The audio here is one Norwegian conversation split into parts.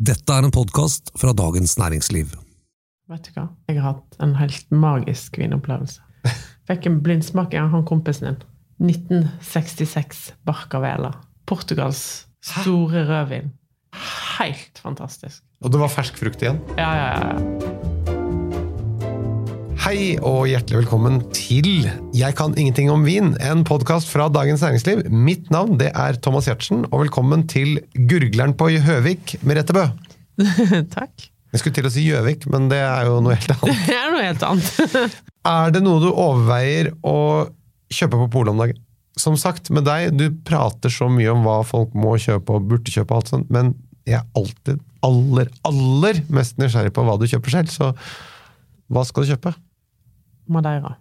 Dette er en podkast fra Dagens Næringsliv. Vet du hva? Jeg har hatt en helt magisk vinopplevelse. Fikk en blindsmaking av han kompisen din. 1966 Barcavela. Portugals store rødvin. Helt fantastisk. Og det var fersk frukt igjen. Ja, ja, ja. Hei og hjertelig velkommen til Jeg kan ingenting om vin, en podkast fra Dagens Næringsliv. Mitt navn det er Thomas Giertsen, og velkommen til Gurgleren på Høvik, Merete Bø. Takk. Jeg skulle til å si Gjøvik, men det er jo noe helt annet. Det er noe helt annet. Er det noe du overveier å kjøpe på polet om dagen? Som sagt, med deg, du prater så mye om hva folk må kjøpe og burde kjøpe, og alt sånt, men jeg er alltid aller, aller mest nysgjerrig på hva du kjøper selv. Så hva skal du kjøpe? Madeira.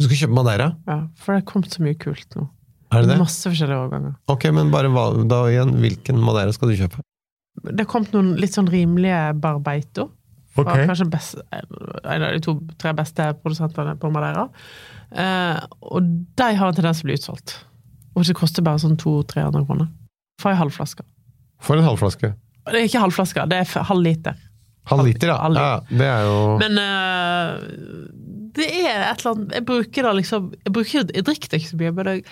Du skal kjøpe Madeira? Ja, for det er kommet så mye kult nå. Er det det? Masse forskjellige årganger. Ok, men bare da igjen, hvilken Madeira skal du kjøpe? Det er kommet noen litt sånn rimelige Barbeito. Fra Ok. kanskje best, en av de to-tre beste produsentene på Madeira. Eh, og de har en tendens til å bli utsolgt. Og det koster bare sånn 200-300 kroner. For ei halvflaske. For en halvflaske. Det er ikke halvflaske, det er halv liter. Halv liter, ja. Halv ja. Det er jo Men eh, det er et eller annet Jeg bruker det liksom Jeg, bruker, jeg drikker det ikke så mye, men jeg,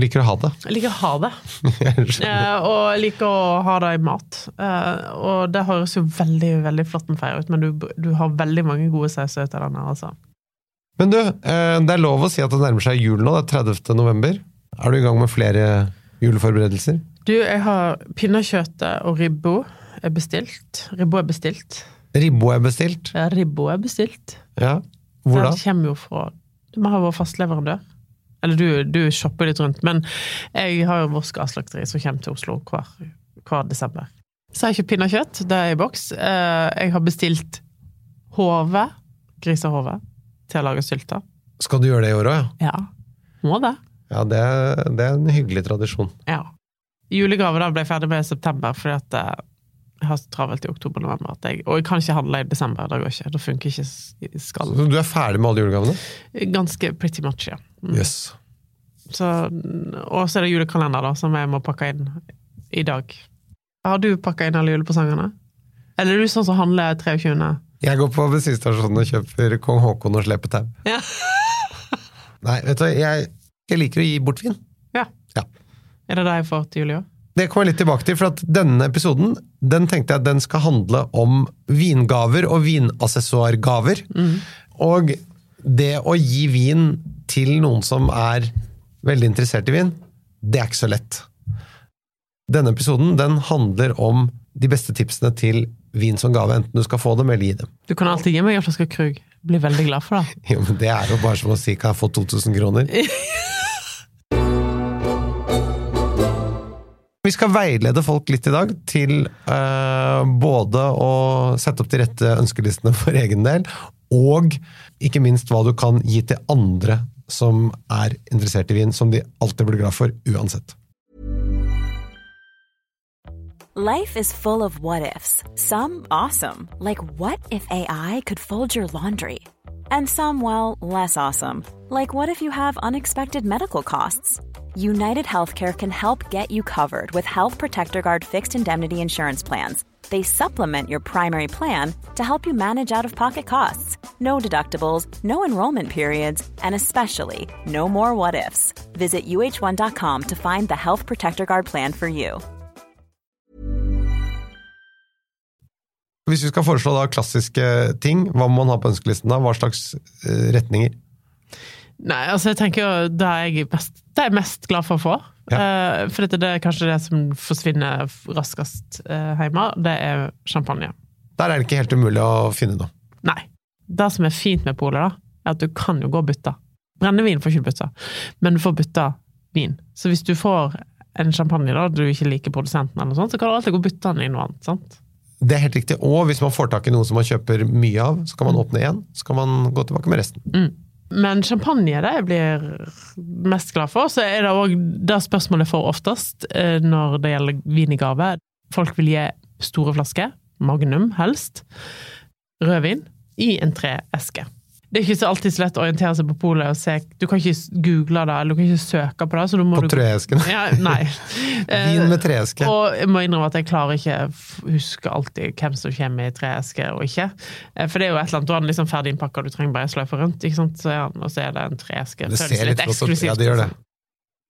Liker å ha det. jeg liker å ha det. Eh, og liker å ha det i mat. Eh, og det høres jo veldig veldig flott en feir ut, men du, du har veldig mange gode sauser ut av den her, altså. Men du, eh, det er lov å si at det nærmer seg jul nå. Det er 30. november. Er du i gang med flere juleforberedelser? Du, jeg har pinnekjøttet og ribbo er bestilt. Ribbo er bestilt. Ribbo er bestilt. Ja, ribbo er bestilt. Ja. Hvor da? Den kommer jo fra Du må ha vår fastleverandør. Eller du, du shopper litt rundt, men jeg har jo Voss gasslakteri som kommer til Oslo hver, hver desember. Så har jeg kjøpt pinnekjøtt, det er i boks. Eh, Jeg har bestilt hove, grisehove, til å lage sylter. Skal du gjøre det i år òg, ja? Ja, må det. Ja, det, det er en hyggelig tradisjon. Ja. Julegave da ble jeg ferdig med i september, fordi at eh, jeg har så travelt i oktober-november. at jeg- Og jeg kan ikke handle i desember, det går ikke. Det funker ikke skallen. Så du er ferdig med alle julegavene? Ganske pretty much, ja. Mm. Yes. Så, og så er det julekalender, da, som jeg må pakke inn i dag. Har du pakka inn alle julepresangene? Eller er du sånn som handler 23.? Jeg går på bensinstasjonen og kjøper kong Haakon og slepetau. Ja. Nei, vet du, jeg, jeg liker å gi bort vin. ja. Ja. Er det det jeg får til jul i år? Det kommer jeg litt tilbake til, for at denne episoden den tenkte jeg at den skal handle om vingaver og vinassessoargaver. Og det å gi vin til noen som er veldig interessert i vin, det er ikke så lett. Denne episoden den handler om de beste tipsene til vin som gave, enten du skal få dem eller gi dem. Du kan alltid gi meg en flaske Krug. Blir veldig glad for det. Jo, men Det er jo bare som å si 'kan jeg få 2000 kroner'? Vi skal veilede folk litt i dag til eh, både å sette opp de rette ønskelistene for egen del, og ikke minst hva du kan gi til andre som er interessert i vin, som de alltid blir glad for uansett. Life is full of what ifs. Some awesome, like what if AI could fold your laundry? And some, well, less awesome, like what if you have unexpected medical costs? United Healthcare can help get you covered with Health Protector Guard fixed indemnity insurance plans. They supplement your primary plan to help you manage out of pocket costs. No deductibles, no enrollment periods, and especially no more what ifs. Visit uh1.com to find the Health Protector Guard plan for you. Hvis vi skal foreslå da klassiske ting, hva må man ha på ønskelisten da? Hva slags eh, retninger? Nei, altså jeg tenker jo det er jeg mest, det er jeg mest glad for å få. Eh, for dette, det er kanskje det som forsvinner raskest uh, hjemme. Det er champagne. Der er det ikke helt umulig å finne noe. Nei. Det som er fint med polet, da, er at du kan jo gå og bytte. Brennevin får ikke bytte, men du får bytte vin. Så hvis du får en champagne da, du ikke liker produsenten, eller noe sånt, så kan du alltid gå og bytte den i noe annet. sant? Det er helt riktig. Og hvis man får tak i noe som man kjøper mye av, så kan man åpne én, så kan man gå tilbake med resten. Men champagne det jeg blir mest glad for. Så er det òg det spørsmålet jeg får oftest eh, når det gjelder vin i gave. Folk vil gi store flasker, magnum helst, rødvin, i en treeske. Det er ikke så alltid så lett å orientere seg på polet og se Du kan ikke google det, eller du kan ikke søke på det. Så du må På du, treesken. ja, nei. Vin med treeske. Og jeg må innrømme at jeg klarer ikke å huske alltid hvem som kommer i treeske og ikke. Eh, For det er jo et eller annet, du har den liksom ferdig innpakka, du trenger bare sløyfe rundt, ikke sant? Så er og så er det en treeske. Det ser litt ut. eksklusivt. Ja, det gjør det. liksom.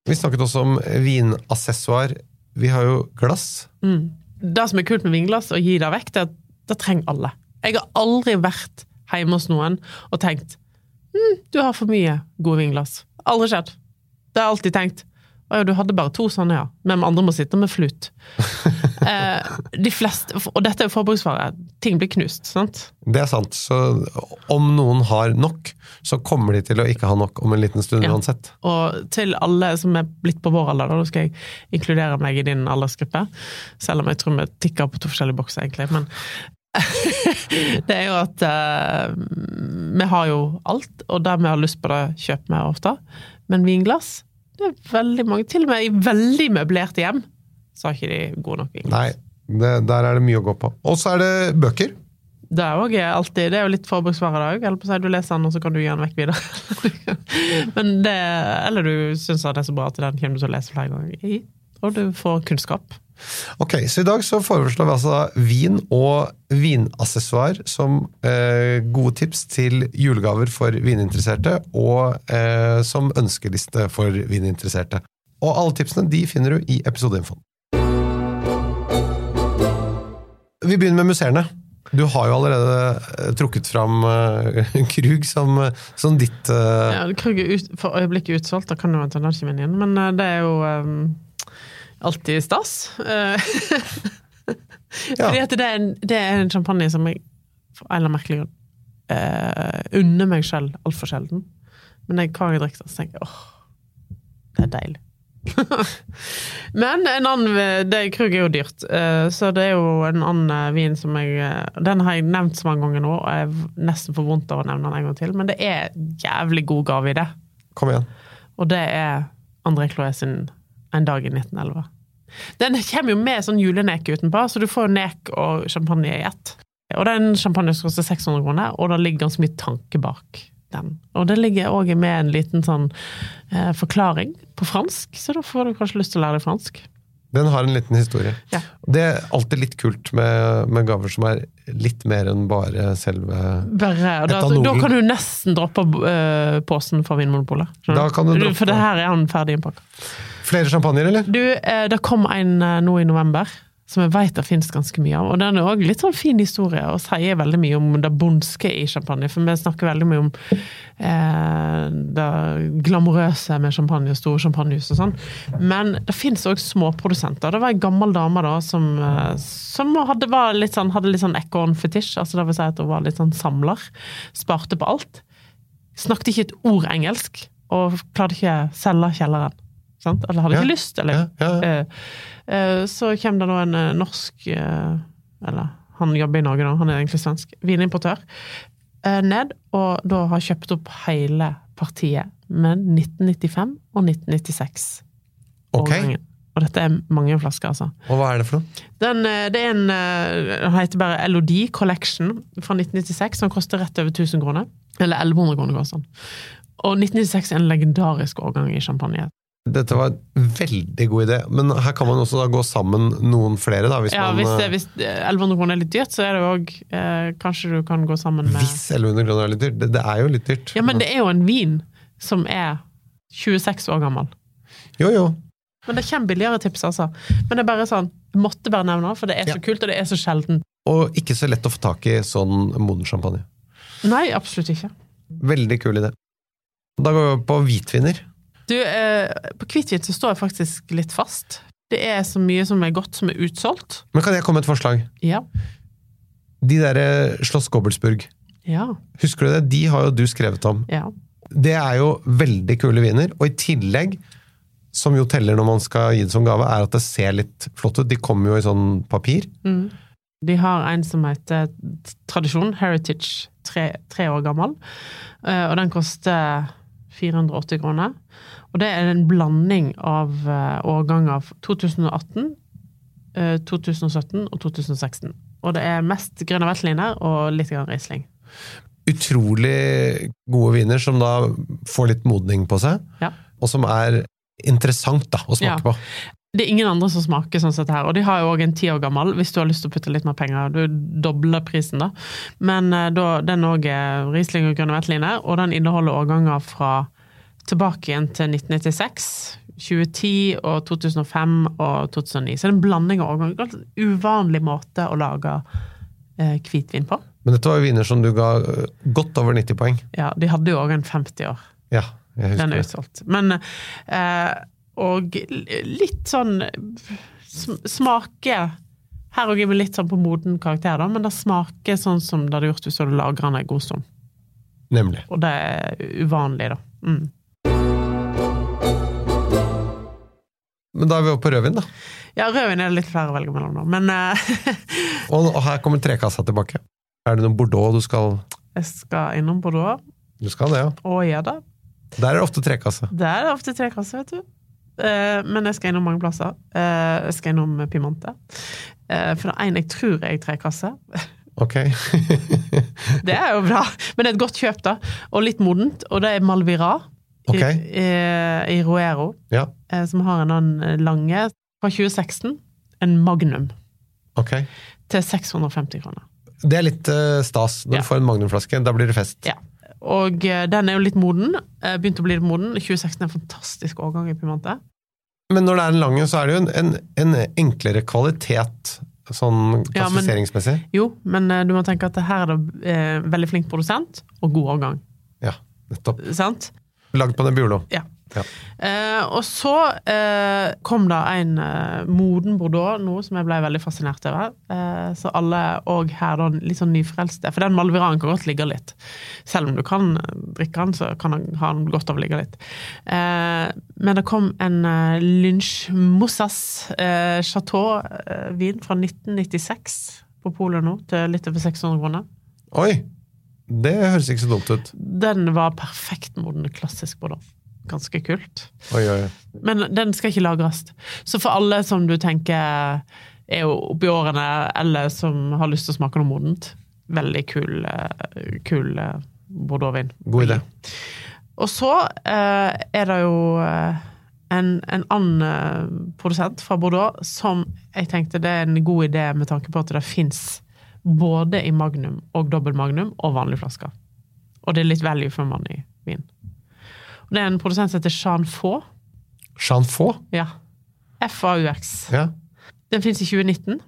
Vi snakket også om vinassessoar. Vi har jo glass. Mm. Det som er kult med vinglass, å gi det vekk, det det trenger alle. Jeg har aldri vært hjemme hos noen og tenkt hm, du har for mye gode vinglass. Aldri skjedd. Det har jeg alltid tenkt. Å ja, du hadde bare to sånne, ja. Men andre må sitte med flut. eh, de fleste, og dette er jo forbruksvare. Ting blir knust, sant? Det er sant. Så om noen har nok, så kommer de til å ikke ha nok om en liten stund Ja. uansett. Og til alle som er blitt på vår alder, da, da skal jeg inkludere meg i din aldersgruppe. Selv om jeg tror vi tikker på to forskjellige bokser, egentlig. Men det er jo at eh, vi har jo alt, og det vi har lyst på, det kjøper vi ofte. Men vinglass, det er veldig mange, til og med i veldig møblerte hjem, så har ikke de gode nok vinglass. Nei, det, der er det mye å gå på. Og så er det bøker. Det er, også alltid, det er jo litt forbruksvare i dag. Du leser den, og så kan du gi den vekk videre. Men det, eller du syns det er så bra at den kommer du til å lese flere ganger i, og du får kunnskap. Ok, så I dag så foreslår vi altså vin og vinassessoar som eh, gode tips til julegaver for vininteresserte, og eh, som ønskeliste for vininteresserte. Og alle tipsene de finner du i episodeinfoen. Vi begynner med museene. Du har jo allerede eh, trukket fram eh, Krug som, som ditt uh... Ja, Krug er ut, for øyeblikket utsolgt, da kan du ta ikke min igjen, men det er jo um, alltid stas. Fordi at det er, en, det er en champagne som jeg for en eller annen merkelig grunn uh, unner meg selv altfor sjelden. Men jeg, hva jeg drikker så tenker jeg åh, det er deilig. Men en annen det, Krug er jo dyrt, uh, så det er jo en annen eh, vin som jeg Den har jeg nevnt så mange ganger nå, og jeg er nesten for vondt av å nevne den en gang til, men det er jævlig god gave i det. Kom igjen. Og det er André Cloé sin En dag i 1911. Den kommer jo med sånn juleneke utenpå, så du får jo nek og champagne i ett. Og det er en champagne som koster 600 kroner, og det ligger ganske mye tanke bak den. Og det ligger òg med en liten sånn eh, forklaring på fransk, så da får du kanskje lyst til å lære deg fransk. Den har en liten historie. Ja. Det er alltid litt kult med, med gaver som er litt mer enn bare selve Bare, da, da kan du nesten droppe uh, posen fra Vinmonopolet. Da kan du droppe- For det her er han ferdig innpakka. Flere champagner, eller? Du, eh, det kom en eh, nå i november, som jeg vet det finnes ganske mye av. Og den er òg litt sånn fin historie, og sier veldig mye om det bondske i champagne. For vi snakker veldig mye om eh, det glamorøse med champagne, store champagnehus og sånn. Men det finnes òg småprodusenter. Det var ei gammel dame da som, eh, som hadde, litt sånn, hadde litt sånn ekornfetisj. Altså det vil si at hun var litt sånn samler. Sparte på alt. Snakket ikke et ord engelsk, og klarte ikke å selge kjelleren. Sant? Eller hadde Ja. ikke lyst, eller Ja, ja. Eh, eh, Så kommer det nå en eh, norsk Eller han jobber i Norge nå, han er egentlig svensk. Vinimportør. Ned, og da har kjøpt opp hele partiet med 1995 og 1996. Ok. Og dette er mange flasker, altså. og hva er det for noe? Den, det er en Den heter bare LOD Collection fra 1996, som koster rett over 1000 kroner. Eller 1100 kroner koster den. Og 1996 er en legendarisk årgang i champagne. Dette var en veldig god idé, men her kan man også da gå sammen noen flere, da, hvis Ja, man hvis, det, eh, hvis 1100 kroner er litt dyrt, så er det òg eh, Kanskje du kan gå sammen med Hvis 1100 kroner er litt dyrt. Det, det er jo litt dyrt. Ja, men det er jo en vin som er 26 år gammel. Jo, jo. Men det kommer billigere tips, altså. Men det er bare sånn, måtte bare nevne det, for det er så Ja. kult, og det er så sjelden. Og ikke så lett å få tak i sånn moden champagne. Nei, absolutt ikke. Veldig kul idé. Da går vi over på hvitviner. Du, eh, på hvitvin så står jeg faktisk litt fast. Det er så mye som er godt, som er utsolgt. Men kan jeg komme med et forslag? Ja. De derre Schloss Gobbelsburg, Ja. husker du det? De har jo du skrevet om. Ja. Det er jo veldig kule viner, og i tillegg, som jo teller når man skal gi det som gave, er at det ser litt flott ut. De kommer jo i sånn papir. Mm. De har en som heter Tradisjon, Heritage, tre, tre år gammel. Eh, Og den koster 480 kroner. Og det er en blanding av eh, årganger av 2018, eh, 2017 og 2016. Og det er mest Grüner Veltliner og litt grann Riesling. utrolig gode viner som da får litt modning på seg, Ja. og som er interessant da, å smake Ja. på. Det er ingen andre som smaker sånn sett her, og de har jo òg en ti år gammel, hvis du har lyst til å putte litt mer penger. Du dobler prisen, da. Men eh, da, den òg er Riesling og grønne Veltliner, og den inneholder årganger fra tilbake igjen til 1996, 2010 og 2005 og 2009. Så det er en blanding av årganger. en uvanlig måte å lage eh, hvitvin på. Men dette var jo viner som du ga øh, godt over 90 poeng. Ja, de hadde jo òg en 50 år. Ja, jeg husker Den er utsolgt. Men eh, Og litt sånn sm- smake Her òg er vi litt sånn på moden karakter, da, men det smaker sånn som det hadde gjort hvis du hadde lagra den en god stund. Nemlig. Og det er uvanlig, da. Mm. Men da er vi oppe på rødvin, da. Ja, rødvin er det litt flere å velge mellom nå, men eh, Og, og her kommer trekassa tilbake. Er det noen Bordeaux du skal jeg skal innom Bordeaux Du skal det, ja. og gjør det. Der er det ofte trekasse. Der er det ofte trekasse, vet du. Eh, men jeg skal innom mange plasser. Eh, jeg skal innom Pimante. Eh, for det er en jeg tror er i trekasse. Ok. Det er jo bra, men det er et godt kjøp, da. Og litt modent. Og det er Malvira Ok. i, i, Roero, ja, som har en annen lange fra 2016. En Magnum ok. til 650 kroner. Det er litt stas når Ja. du får en magnumflaske. Da blir det fest. Ja. Og eh, den er jo litt moden. Begynte å bli litt moden. 2016 er en fantastisk årgang i Pimante. Men når det er en lang, så er det jo en, en, en enklere kvalitet sånn Ja, men- Jo, men eh, du må tenke at her er det eh, veldig flink produsent og god årgang. Ja, nettopp. Sant? Lagd på Nebbiolo. Ja. Ja. Eh, og så eh, kom det en eh, moden Bordeaux, noe som jeg ble veldig fascinert over. Eh, så alle òg her da litt sånn nyfrelste. For den Malviraen kan godt ligge litt. Selv om du kan eh, drikke den, så kan den ha den godt av å ligge litt. Eh, men det kom en Lynch Moussas eh, Chateau-vin fra 1996 på polet nå, til litt over 600 kroner. Oi! Det høres ikke så dumt ut. Den var perfekt moden, klassisk Bordeaux. Ganske kult. Oi, oi. Men den skal ikke lagres. Så for alle som du tenker er oppi årene, eller som har lyst til å smake noe modent, veldig kul, eh, kul eh, bordeauxvin. God idé. Og så eh, er det jo en, en annen produsent fra Bordeaux som jeg tenkte det er en god idé med tanke på at det fins både i magnum og dobbel magnum og vanlige flasker. Og det er litt value for money-vin. Det er en produsent som heter Jean Faux. Jean Faux? Ja. FAUX. Ja. Den fins i 2019,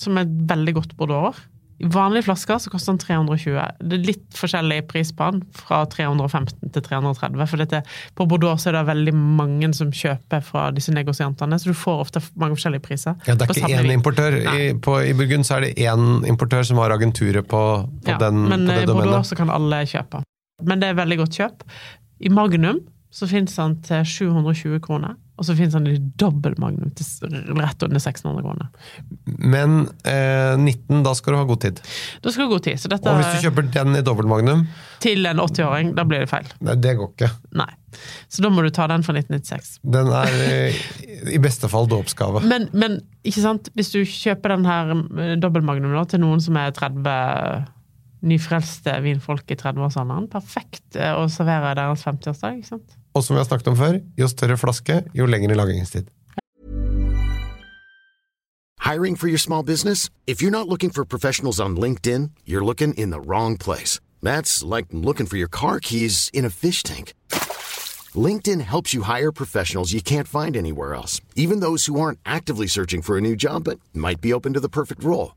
som er et veldig godt bordeauxår. I vanlige flasker så koster den 320. Det er litt forskjellig pris på den, fra 315 til 330. For dette, på Bordeaux så er det veldig mange som kjøper fra disse negosiantene, så du får ofte mange forskjellige priser. Ja, det er ikke én importør. I, på, I Burgund så er det én importør som har agenturet på, på, Ja, den, men på i Bordeaux så kan alle kjøpe. Men det er veldig godt kjøp. I Magnum så fins den til 720 kroner, og så fins den i dobbel Magnum til rett under 600 kroner. Men eh, 19, da skal du ha god tid. Da skal du ha god tid. Så dette Og hvis du kjøper den i dobbeltmagnum, til en 80-åring, da blir det feil. nei, det går ikke. Nei. Så da må du ta den fra 1996. Den er eh, i beste fall dåpsgave. Men, men ikke sant, hvis du kjøper den her dobbel magnum da, til noen som er 30 nyfrelste vinfolk i 30-årsalderen, perfekt eh, å servere deres 50-årsdag. ikke sant? Og som vi har snakket om før, jo større flaske, jo lengre lagringstid. Hiring for your small business? If you're not looking for professionals on LinkedIn, you're looking in the wrong place. That's like looking for your car keys in a fish tank. LinkedIn helps you hire professionals you can't find anywhere else, even those who aren't actively searching for a new job but might be open to the perfect role.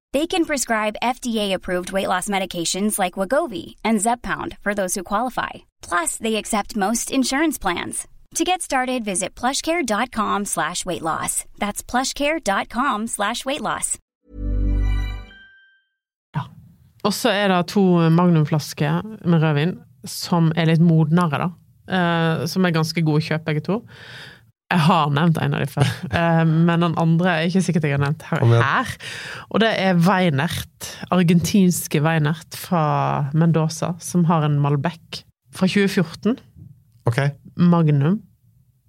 They can prescribe FDA-approved weight loss medications like Wagovi and Zepbound for those who qualify. Plus, they accept most insurance plans. To get started, visit plushcare.com slash weight loss. That's plushcare.com slash weight loss. Og så er det to magnumflasker med rødvin som er litt modnere, da. Eh, som er ganske gode kjøp, begge. Jeg har nevnt en av de før, eh, men den andre er ikke sikkert jeg har nevnt her. Og det er Weinert, argentinske Weinert fra Mendoza, som har en Malbec fra 2014. Ok, Magnum.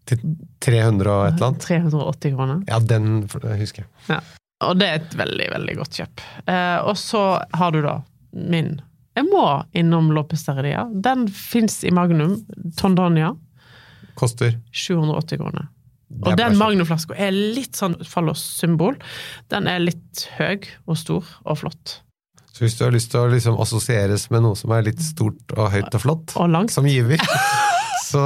til 300 og et eller annet? 380 kroner. Ja, den husker jeg. Ja. Og det er et veldig, veldig godt kjøp. Eh, og så har du da min Jeg må innom Loppesteria. Den fins i Magnum. Tondonia. Koster 780 kroner. Og den. Magnum-flaska er litt sånn fallos-symbol. Den er litt høy og stor og flott. Så hvis du har lyst til å liksom assosieres med noe som er litt stort og høyt og flott, Og langt. som giver, så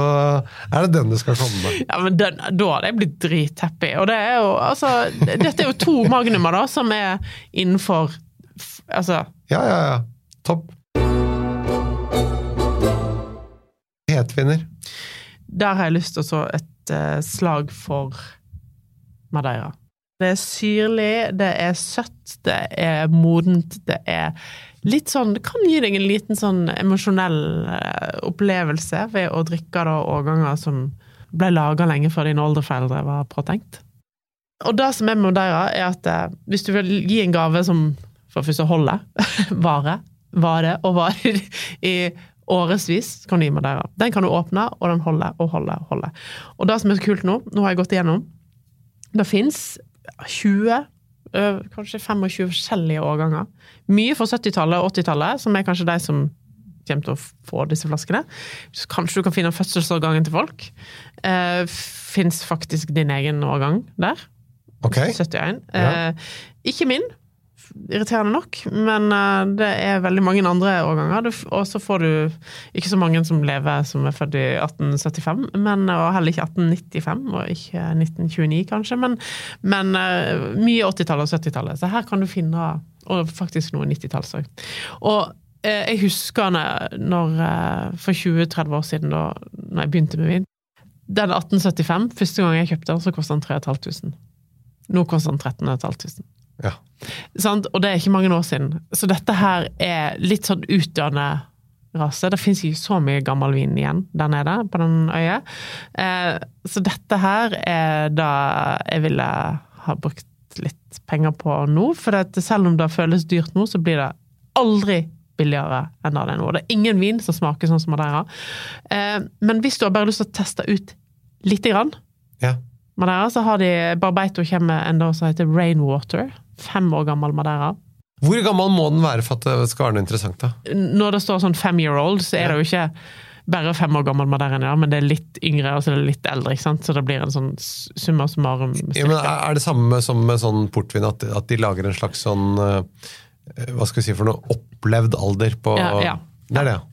er det den du skal komme med. Ja, men den, Da hadde jeg blitt drithappy. Og det er jo altså Dette er jo to Magnumer, da, som er innenfor Altså Ja, ja, ja. Topp. Hetvinner. Der har jeg lyst til å så et uh, slag for Madeira. Det er syrlig, det er søtt, det er modent, det er litt sånn Det kan gi deg en liten sånn emosjonell uh, opplevelse ved å drikke da årganger som ble laga lenge før dine oldeforeldre var påtenkt. Og det som er med Madeira, er at uh, hvis du vil gi en gave som for første holder, vare, vare og vare i årevis, kan du gi Madeira. Den kan du åpne, og den holder og holder og holder. Og det som er så kult nå, nå har jeg gått igjennom, det fins 20 kanskje 25 forskjellige årganger. Mye fra 70-tallet og 80-tallet, som er kanskje de som kommer til å få disse flaskene. Så kanskje du kan finne fødselsårgangen til folk. Eh, Fins faktisk din egen årgang der. Ok. 71. Ja. Eh, ikke min, irriterende nok, men eh, det er veldig mange andre årganger. Og så får du ikke så mange som lever som er født i 1875, men, og heller ikke 1895, og ikke 1929 kanskje, men, men eh, mye 80-tallet og 70-tallet. Så her kan du finne, og faktisk noe 90-talls òg. Og eh, jeg husker når, eh, for 20-30 år siden, da når jeg begynte med vin, den 1875, første gang jeg kjøpte den, så kostet den 3500. Nå koster den 13 500. Ja. Og det er ikke mange år siden. Så dette her er litt sånn utdøende rase. Det fins ikke så mye gammel vin igjen der nede på den øya. Eh, så dette her er da jeg ville ha brukt litt penger på nå. For selv om det føles dyrt nå, så blir det aldri billigere enn det er nå. Det er ingen vin som smaker sånn som Madeira. Eh, men hvis du har bare lyst til å teste ut lite grann ja. Madeira, så har de Barbeito kommer med en som heter Rainwater. Fem år gammel Madeira. Hvor gammel må den være for at det skal være noe interessant, da? Når det står sånn fem year old, så er det jo ikke bare fem år gammel Madeira, ja, men det er litt yngre og så er det litt eldre, ikke sant? så det blir en sånn summa summarum. Ja, men er er det samme som med sånn portvin, at, at de lager en slags sånn eh, Hva skal vi si for noe? Opplevd alder på Ja, ja. Det er det, ja.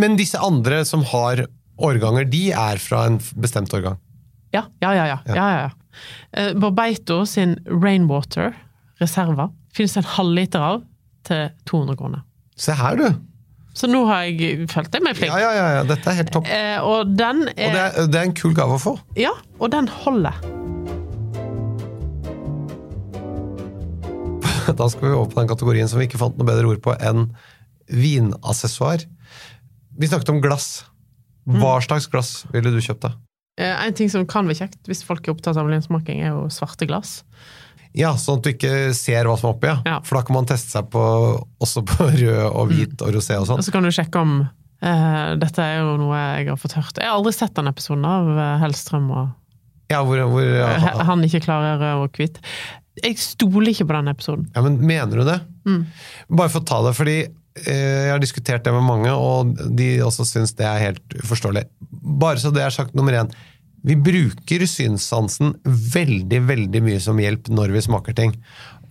Men disse andre som har årganger, de er fra en bestemt årgang? Ja, ja, ja. ja, ja, ja, ja. Uh, Barbeito sin Rainwater reserva finnes en halvliter av til 200 kroner. Se her, du! Så nå har jeg følt meg flink. Ja, ja, ja, ja. Dette er helt topp. Eh, og den Og er, det er, det er en kul gave å få. Ja, og den holder. Da skal vi over på den kategorien som vi ikke fant noe bedre ord på enn vinassessoar. Vi snakket om glass. Hva slags glass ville du kjøpt, deg? Eh, En ting som kan være kjekt hvis folk er opptatt av lynsmaking, er jo svarte glass. Ja, Sånn at du ikke ser hva som er oppi, ja. Ja. For da kan man teste seg på, også på rød og hvit og rosé og Og sånn. så kan du sjekke om uh, Dette er jo noe jeg har fått hørt. Jeg har aldri sett den episoden av eh, Hellstrøm og Ja, hvor, hvor, ja, eh, han ikke klarer rød og hvit. Jeg stoler ikke på den episoden. ja, men mener du det? Mm. Bare for å ta det, fordi jeg har diskutert det med mange, og de også syns det er helt uforståelig. Bare så det er sagt nummer én. Vi bruker synssansen veldig, veldig mye som hjelp når vi smaker ting.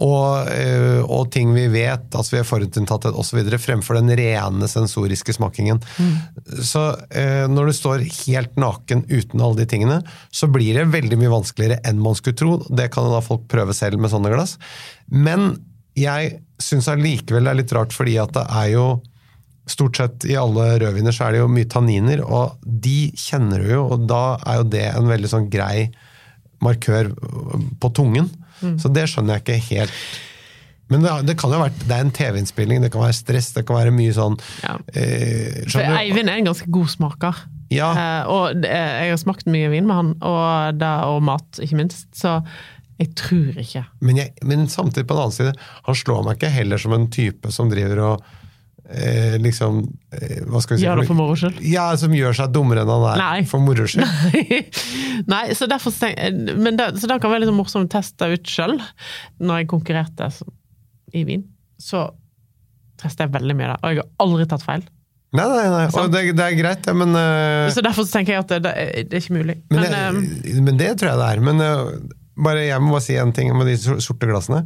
og, eh, og ting vi vet, altså vi er forutinntatthet osv., fremfor den rene sensoriske smakingen. Så eh, når du står helt naken uten alle de tingene, så blir det veldig mye vanskeligere enn man skulle tro. Det kan da folk prøve selv med sånne glass. Men jeg syns allikevel det er litt rart, fordi at det er jo Stort sett i alle rødviner så er det jo mye tanniner, og de kjenner du jo, og da er jo det en veldig sånn grei markør på tungen. Så det skjønner jeg ikke helt. Men det, det kan jo ha vært, det er en TV-innspilling, det kan være stress, det kan være mye sånn Ja. eh, For? Eivind er en ganske god smaker. Ja. Eh, og jeg har smakt mye vin med han, og, det, og mat, ikke minst. Så jeg tror ikke. Men, jeg, men samtidig, på den annen side, han slår meg ikke heller som en type som driver og eh, liksom eh, Hva skal vi si? Gjør det for moro skyld. Ja, som gjør seg dummere enn han er Nei. for moro skyld. Nei, så derfor tenk- men det, så det kan være litt sånn morsomt å teste ut sjøl. Når jeg konkurrerte i vin, så testa jeg veldig mye der, Og jeg har aldri tatt feil. Nei, nei, nei. Og det, det er greit, det, men uh, Så derfor så tenker jeg at det, det, det er ikke mulig. Men, Men, eh, det, men det tror jeg det er. Men uh, bare, jeg må bare si en ting med de sorte glassene.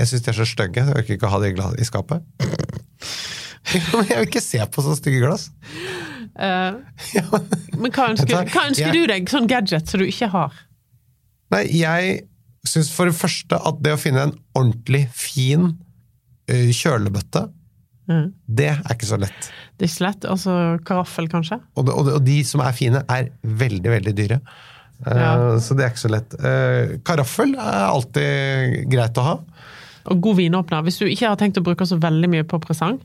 Jeg syns de er så stygge. Jeg orker ikke å ha de i skapet. Jeg vil ikke se på så stygge glass. Uh, Ja, men- hva ønsker, hva? ønsker Jeg- du deg? Sånn gadget som du ikke har? Nei, jeg syns for det første at det å finne en ordentlig fin uh, kjølebøtte, Mm. det er ikke så lett. Det er ikke så lett. Altså karaffel, kanskje? Og, det, og, det, og de som er fine, er veldig, veldig dyre. Ja. Så det er ikke så lett. Karaffel er alltid greit å ha. Og god vinåpner. Hvis du ikke har tenkt å bruke så veldig mye på presang,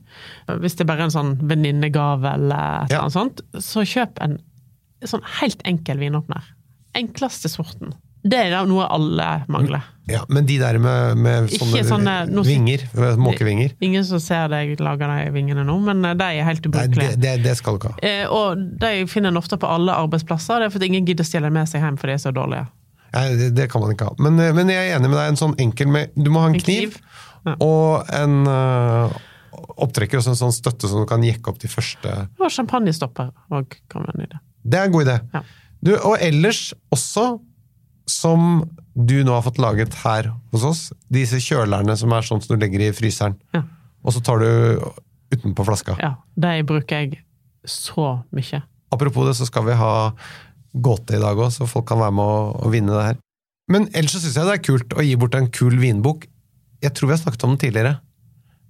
hvis det er bare er en sånn venninnegave eller et Ja. eller annet sånt, så kjøp en sånn helt enkel vinåpner. Enkleste sorten. Det er noe alle mangler. Ja, men de der med, med sånne, sånne- nå- vinger, måkevinger Ingen som ser deg lage de vingene nå, men eh, de er helt ubrukelige. det, det, det skal du ikke ha. Eh, og de finner en ofte på alle arbeidsplasser, det er fordi ingen gidder å stjele med seg hjem fordi de er så dårlige. Nei, det, det kan man ikke ha. Men, eh, men jeg er enig med deg. En sånn enkel med Du må ha en, En kniv, kniv. Ja. og en uh, opptrekker og en sånn støtte som du kan jekke opp de første Og champagnestopper òg kan være en idé. Det er en god idé. Ja. Du, og ellers også, som du nå har fått laget her hos oss, disse kjølerne som er sånn som du legger i fryseren, Ja. og så tar du utenpå flaska. Ja, de bruker jeg så mye. Apropos det, så skal vi ha gåte i dag òg, så folk kan være med å, å vinne det her. Men ellers så syns jeg det er kult å gi bort en kul vinbok. Jeg tror vi har snakket om den tidligere,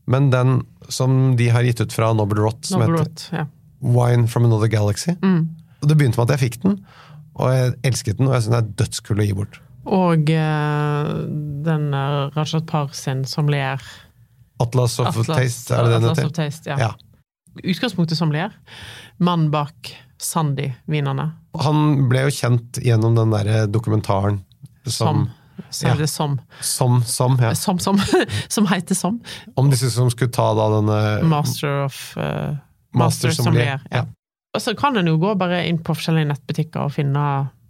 men den som de har gitt ut fra Noble Rot, som Noble heter Rot, ja. Wine from Another Galaxy. Mm. Og Det begynte med at jeg fikk den, og jeg elsket den, og jeg syns den er dødskul å gi bort. Og eh, den Rajat Par sin sommelier. Atlas of Atlas, Taste, er det den Atlas heter? of Taste, ja. Ja. Utgangspunktet sommelier. Mann bak Sandy-vinene. Han ble jo kjent gjennom den derre dokumentaren Som. som Så er det som. Som, som, ja. Som, som. Som heter Som. Om disse som skulle ta da denne Master of uh, Master Master sommelier, sommelier. Ja. Og så kan en jo gå bare inn på forskjellige nettbutikker og finne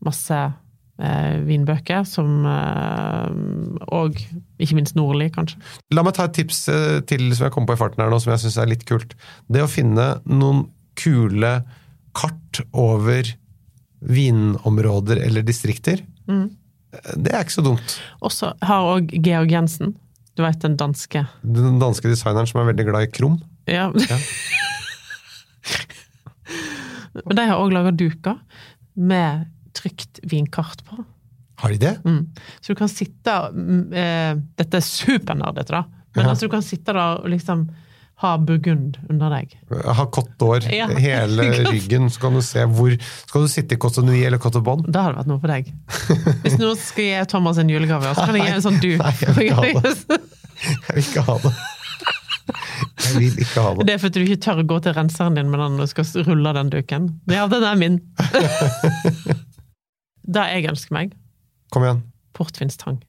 masse eh, vinbøker, som eh, Og ikke minst Nordli, kanskje. La meg ta et tips eh, til som jeg kom på i farten her nå, som jeg syns er litt kult. Det å finne noen kule kart over vinområder eller distrikter. Mm. Det er ikke så dumt. Også har òg Georg Jensen. Du veit den danske Den danske designeren som er veldig glad i krum. Ja. Men de har òg laga duker med trygt vinkart på. Har de det? Mm. Så du kan sitte mm, eh, Dette er supernerdete, da. Men Ja. altså, du kan sitte der og liksom ha burgund under deg. Ha Cote år, Ja. hele ryggen, så kan du se hvor Skal du sitte i Cote Nui eller Cote Bon? Det hadde vært noe for deg. Hvis noen skal gi Thomas en julegave, så kan jeg gi en sånn du. Nei, jeg vil ikke ha Jeg vil ikke ha det. Jeg vil ikke ha det. Det er fordi du ikke tør å gå til renseren din med den når du skal rulle den duken. Ja, den er min! Det jeg ønsker meg, Kom igjen. portvinstang.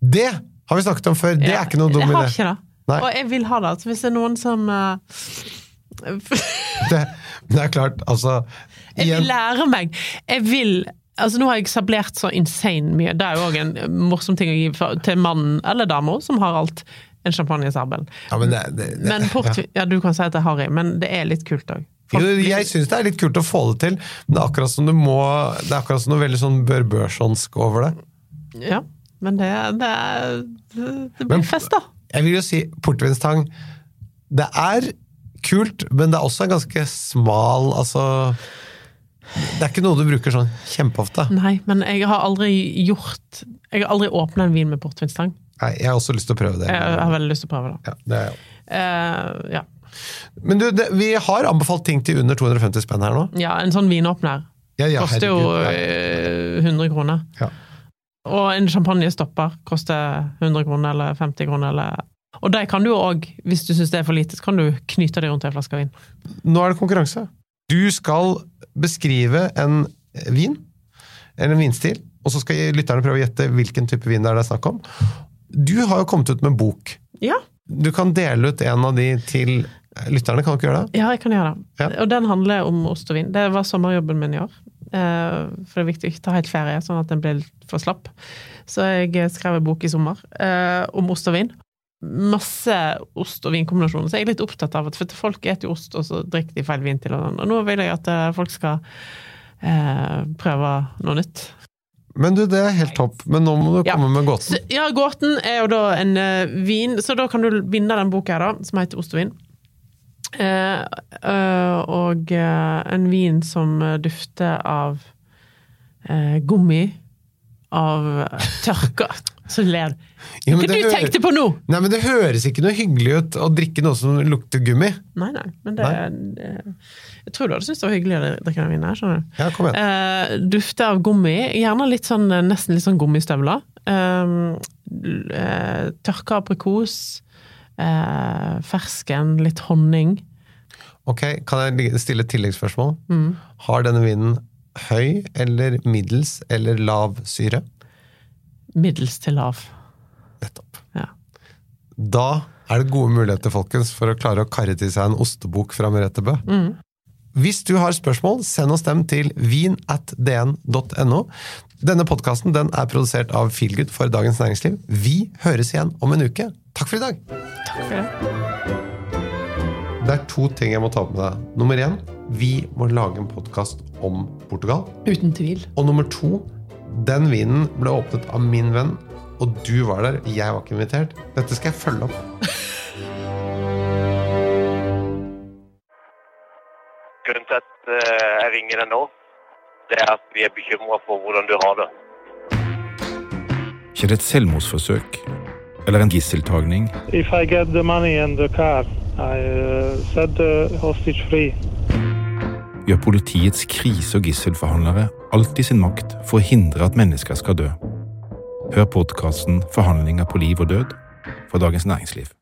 Det har vi snakket om før! Det er ikke noe dum Jeg har ikke det. Nei. Og jeg vil ha det. Altså, hvis det er noen som uh... Det, det er klart, altså Jeg vil lære meg. Jeg vil Altså Nå har jeg sablert så insane mye. Det er jo òg en morsom ting å gi for, til mannen eller dama som har alt. En champagnesabel. ja, men det, det, det, Men portvin ja. du kan si at det er harry, men det er litt kult òg. Jo, jeg syns det er litt kult å få det til, men det er akkurat som du må Det er akkurat som noe veldig sånn børbørsonsk over det. Ja. Men det, det, er- det Men- blir fest, da. Jeg vil jo si portvinstang Det er kult, men det er også en ganske smal Altså Det er ikke noe du bruker sånn kjempeofte. Nei, men jeg har aldri gjort Jeg har aldri åpna en vin med portvinstang. Nei, jeg har også lyst til å prøve det. Jeg har veldig lyst til å prøve det. Ja, det er jeg. Uh, ja. Men du, det, vi har anbefalt ting til under 250 spenn her nå. ja, en sånn vinåpner Ja, ja, koster jo ja. eh, 100 kroner. Ja. Og en champagnestopper koster 100 kroner eller 50 kroner. Eller. Og de kan du òg, hvis du syns det er for lite, så kan du knyte det rundt ei flaske vin. Nå er det konkurranse. Du skal beskrive en vin, eller en vinstil, og så skal lytterne prøve å gjette hvilken type vin det er det er snakk om. Du har jo kommet ut med bok. Ja, Du kan dele ut en av de til lytterne, kan ikke gjøre det? ja jeg kan gjøre det. Ja. Og den handler om ost og vin. Det var sommerjobben min i år. Eh, For det er viktig å ikke ta helt ferie, sånn at den blir for slapp. Så jeg skrev en bok i sommer eh, om ost og vin. Masse ost- og vinkombinasjoner. Så jeg er litt opptatt av at for folk spiser jo ost, og så drikker de feil vin til. Og, sånn. og nå vil jeg at eh, folk skal eh, prøve noe nytt. Men du, det er helt topp. Men nå må du Ja. komme med gåten. Ja, gåten er jo da en uh, vin, så da kan du vinne den boka her, da, som heter Ost og vin. Eh, eh, og eh, en vin som eh, dufter av eh, gummi, av tørka Så ler du. Ja, Hva du tenkte på nå?! Nei, men Det høres ikke noe hyggelig ut å drikke noe som lukter gummi. Nei, nei, men det, nei. Jeg tror du hadde syntes det var hyggelig å drikke den vinen her, skjønner du. Ja, kom igjen. Eh, dufter av gummi, gjerne litt sånn, nesten litt sånn gummistøvler. Eh, eh, tørka aprikos, eh, fersken, litt honning. Ok, Kan jeg stille et tilleggsspørsmål? Mm. Har denne vinen høy eller middels eller lav syre? Middels til lav. Nettopp. Ja. Da er det gode muligheter folkens, for å klare å karre til seg en ostebok fra Merete Bø. Mm. Hvis du har spørsmål, send oss dem til vin.dn.no. Denne podkasten er produsert av Feelgood for Dagens Næringsliv. Vi høres igjen om en uke. Takk for i dag! Takk for det. Det er to ting jeg må ta opp med deg. Nummer én, vi må lage en podkast om Portugal. Uten tvil. Og nummer to, den vinen ble åpnet av min venn, og du var der. Jeg var ikke invitert. Dette skal jeg følge opp. jeg ringer deg nå, det er at vi er bekymra for hvordan du har det. Ikke det et selvmordsforsøk eller en gisseltagning? If I get the money and the car, I uh, set the hostage free. Gjør politiets krise- og gisselforhandlere alt i sin makt for å hindre at mennesker skal dø? Hør podkasten 'Forhandlinger på liv og død' fra Dagens Næringsliv.